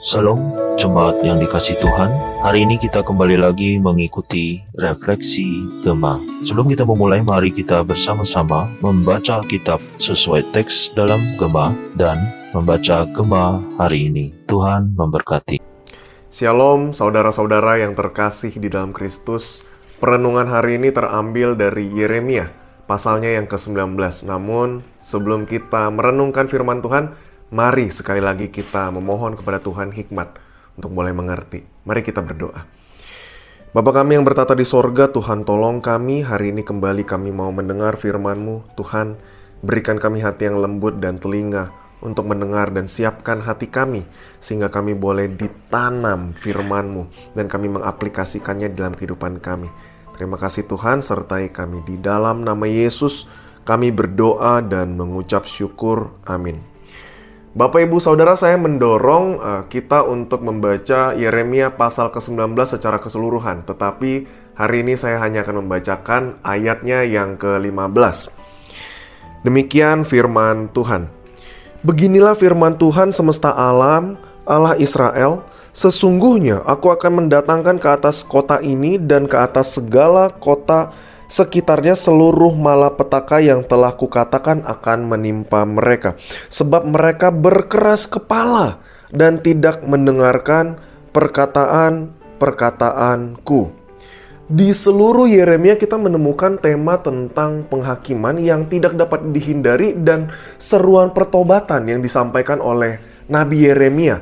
Salam, jemaat yang dikasih Tuhan. Hari ini kita kembali lagi mengikuti refleksi Gema. Sebelum kita memulai, mari kita bersama-sama membaca Alkitab sesuai teks dalam Gema dan membaca Gema hari ini. Tuhan memberkati. Shalom saudara-saudara yang terkasih di dalam Kristus. Perenungan hari ini terambil dari Yeremia, pasalnya yang ke-19. Namun, sebelum kita merenungkan firman Tuhan, Mari sekali lagi kita memohon kepada Tuhan hikmat untuk mulai mengerti. Mari kita berdoa. Bapa kami yang bertata di sorga, Tuhan tolong kami. Hari ini kembali kami mau mendengar firman-Mu. Tuhan, berikan kami hati yang lembut dan telinga untuk mendengar dan siapkan hati kami sehingga kami boleh ditanam firman-Mu dan kami mengaplikasikannya dalam kehidupan kami. Terima kasih Tuhan sertai kami di dalam nama Yesus. Kami berdoa dan mengucap syukur. Amin. Bapak Ibu Saudara saya mendorong uh, kita untuk membaca Yeremia pasal ke-19 secara keseluruhan, tetapi hari ini saya hanya akan membacakan ayatnya yang ke-15. Demikian firman Tuhan. Beginilah firman Tuhan semesta alam, Allah Israel, sesungguhnya aku akan mendatangkan ke atas kota ini dan ke atas segala kota sekitarnya seluruh malapetaka yang telah kukatakan akan menimpa mereka. Sebab mereka berkeras kepala dan tidak mendengarkan perkataan-perkataanku. Di seluruh Yeremia kita menemukan tema tentang penghakiman yang tidak dapat dihindari dan seruan pertobatan yang disampaikan oleh Nabi Yeremia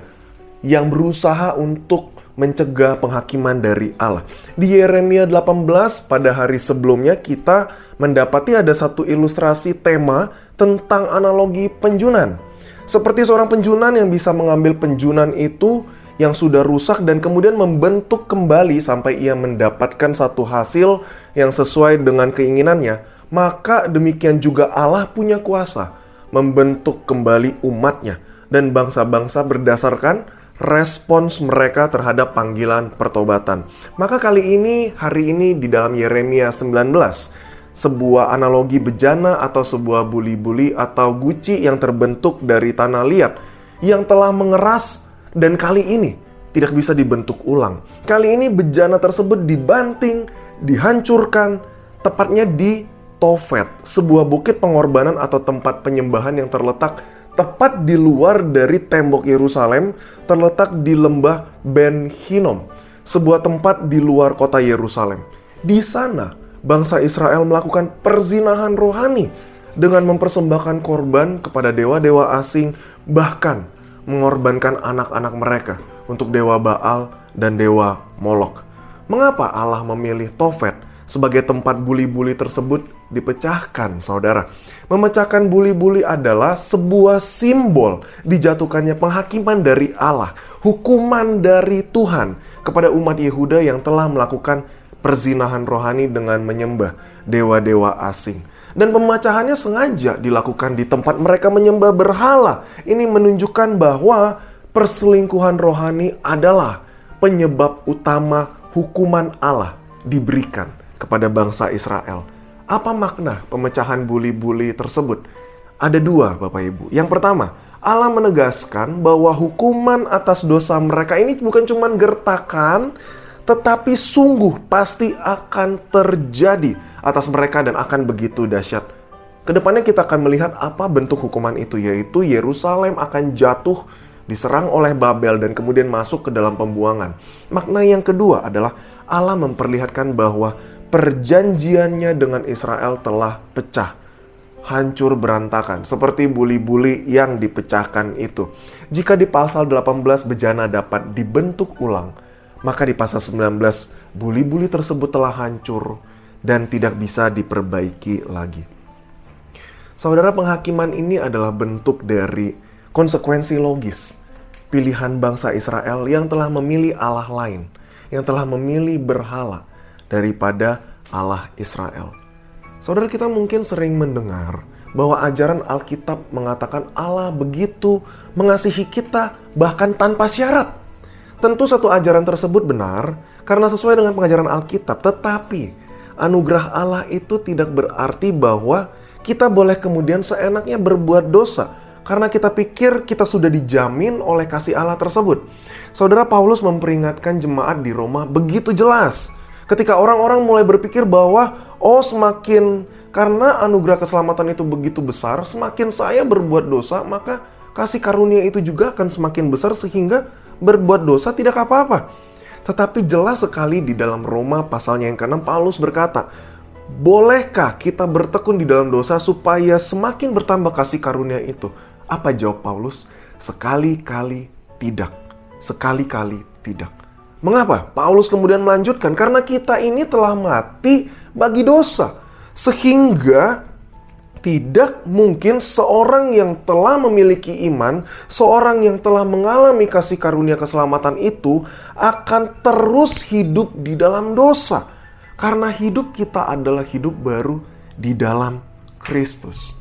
yang berusaha untuk mencegah penghakiman dari Allah. Di Yeremia 18 pada hari sebelumnya kita mendapati ada satu ilustrasi tema tentang analogi penjunan. Seperti seorang penjunan yang bisa mengambil penjunan itu yang sudah rusak dan kemudian membentuk kembali sampai ia mendapatkan satu hasil yang sesuai dengan keinginannya, maka demikian juga Allah punya kuasa membentuk kembali umatnya dan bangsa-bangsa berdasarkan respons mereka terhadap panggilan pertobatan. Maka kali ini, hari ini di dalam Yeremia 19, sebuah analogi bejana atau sebuah buli-buli atau guci yang terbentuk dari tanah liat yang telah mengeras dan kali ini tidak bisa dibentuk ulang. Kali ini bejana tersebut dibanting, dihancurkan, tepatnya di Tofet, sebuah bukit pengorbanan atau tempat penyembahan yang terletak tepat di luar dari tembok Yerusalem, terletak di lembah Ben Hinnom, sebuah tempat di luar kota Yerusalem. Di sana, bangsa Israel melakukan perzinahan rohani dengan mempersembahkan korban kepada dewa-dewa asing, bahkan mengorbankan anak-anak mereka untuk dewa Baal dan dewa Molok. Mengapa Allah memilih Tofet sebagai tempat buli-buli tersebut dipecahkan, saudara? Memecahkan buli-buli adalah sebuah simbol dijatuhkannya penghakiman dari Allah, hukuman dari Tuhan kepada umat Yehuda yang telah melakukan perzinahan rohani dengan menyembah dewa-dewa asing. Dan pemecahannya sengaja dilakukan di tempat mereka menyembah berhala. Ini menunjukkan bahwa perselingkuhan rohani adalah penyebab utama hukuman Allah diberikan kepada bangsa Israel apa makna pemecahan buli-buli tersebut? Ada dua, Bapak Ibu. Yang pertama, Allah menegaskan bahwa hukuman atas dosa mereka ini bukan cuma gertakan, tetapi sungguh pasti akan terjadi atas mereka dan akan begitu dahsyat. Ke depannya kita akan melihat apa bentuk hukuman itu, yaitu Yerusalem akan jatuh diserang oleh Babel dan kemudian masuk ke dalam pembuangan. Makna yang kedua adalah Allah memperlihatkan bahwa perjanjiannya dengan Israel telah pecah, hancur berantakan, seperti buli-buli yang dipecahkan itu. Jika di pasal 18 bejana dapat dibentuk ulang, maka di pasal 19 buli-buli tersebut telah hancur dan tidak bisa diperbaiki lagi. Saudara penghakiman ini adalah bentuk dari konsekuensi logis pilihan bangsa Israel yang telah memilih Allah lain, yang telah memilih berhala, daripada Allah Israel. Saudara kita mungkin sering mendengar bahwa ajaran Alkitab mengatakan Allah begitu mengasihi kita bahkan tanpa syarat. Tentu satu ajaran tersebut benar karena sesuai dengan pengajaran Alkitab, tetapi anugerah Allah itu tidak berarti bahwa kita boleh kemudian seenaknya berbuat dosa. karena kita pikir kita sudah dijamin oleh kasih Allah tersebut. Saudara Paulus memperingatkan jemaat di Roma begitu jelas. Ketika orang-orang mulai berpikir bahwa oh semakin karena anugerah keselamatan itu begitu besar, semakin saya berbuat dosa, maka kasih karunia itu juga akan semakin besar sehingga berbuat dosa tidak apa-apa. Tetapi jelas sekali di dalam Roma pasalnya yang ke-6 Paulus berkata, Bolehkah kita bertekun di dalam dosa supaya semakin bertambah kasih karunia itu? Apa jawab Paulus? Sekali-kali tidak. Sekali-kali tidak. Mengapa? Paulus kemudian melanjutkan, karena kita ini telah mati bagi dosa. Sehingga tidak mungkin seorang yang telah memiliki iman, seorang yang telah mengalami kasih karunia keselamatan itu akan terus hidup di dalam dosa. Karena hidup kita adalah hidup baru di dalam Kristus.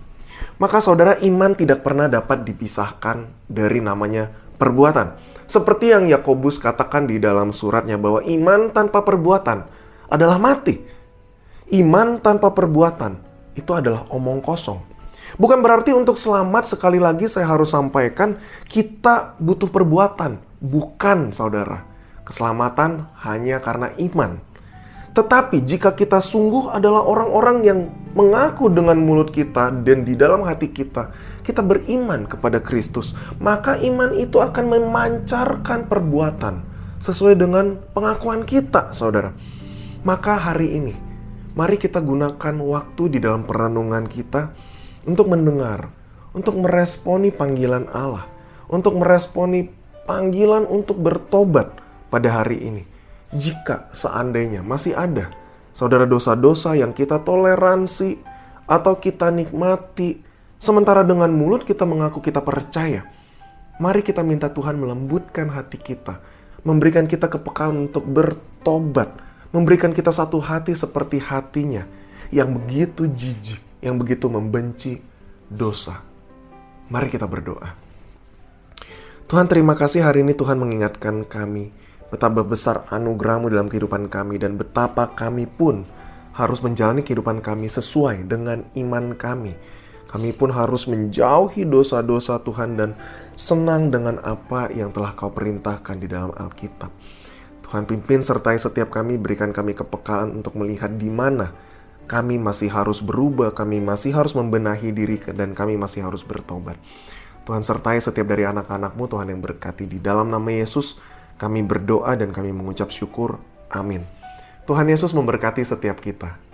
Maka saudara iman tidak pernah dapat dipisahkan dari namanya perbuatan. Seperti yang Yakobus katakan di dalam suratnya bahwa iman tanpa perbuatan adalah mati. Iman tanpa perbuatan itu adalah omong kosong. Bukan berarti untuk selamat sekali lagi saya harus sampaikan kita butuh perbuatan. Bukan saudara. Keselamatan hanya karena iman. Tetapi jika kita sungguh adalah orang-orang yang mengaku dengan mulut kita dan di dalam hati kita, kita beriman kepada Kristus, maka iman itu akan memancarkan perbuatan sesuai dengan pengakuan kita, saudara. Maka hari ini, mari kita gunakan waktu di dalam perenungan kita untuk mendengar, untuk meresponi panggilan Allah, untuk meresponi panggilan untuk bertobat pada hari ini jika seandainya masih ada saudara dosa-dosa yang kita toleransi atau kita nikmati, sementara dengan mulut kita mengaku kita percaya, mari kita minta Tuhan melembutkan hati kita, memberikan kita kepekaan untuk bertobat, memberikan kita satu hati seperti hatinya yang begitu jijik, yang begitu membenci dosa. Mari kita berdoa. Tuhan terima kasih hari ini Tuhan mengingatkan kami betapa besar anugerahmu dalam kehidupan kami dan betapa kami pun harus menjalani kehidupan kami sesuai dengan iman kami. Kami pun harus menjauhi dosa-dosa Tuhan dan senang dengan apa yang telah kau perintahkan di dalam Alkitab. Tuhan pimpin sertai setiap kami, berikan kami kepekaan untuk melihat di mana kami masih harus berubah, kami masih harus membenahi diri dan kami masih harus bertobat. Tuhan sertai setiap dari anak-anakmu, Tuhan yang berkati di dalam nama Yesus, kami berdoa dan kami mengucap syukur. Amin. Tuhan Yesus memberkati setiap kita.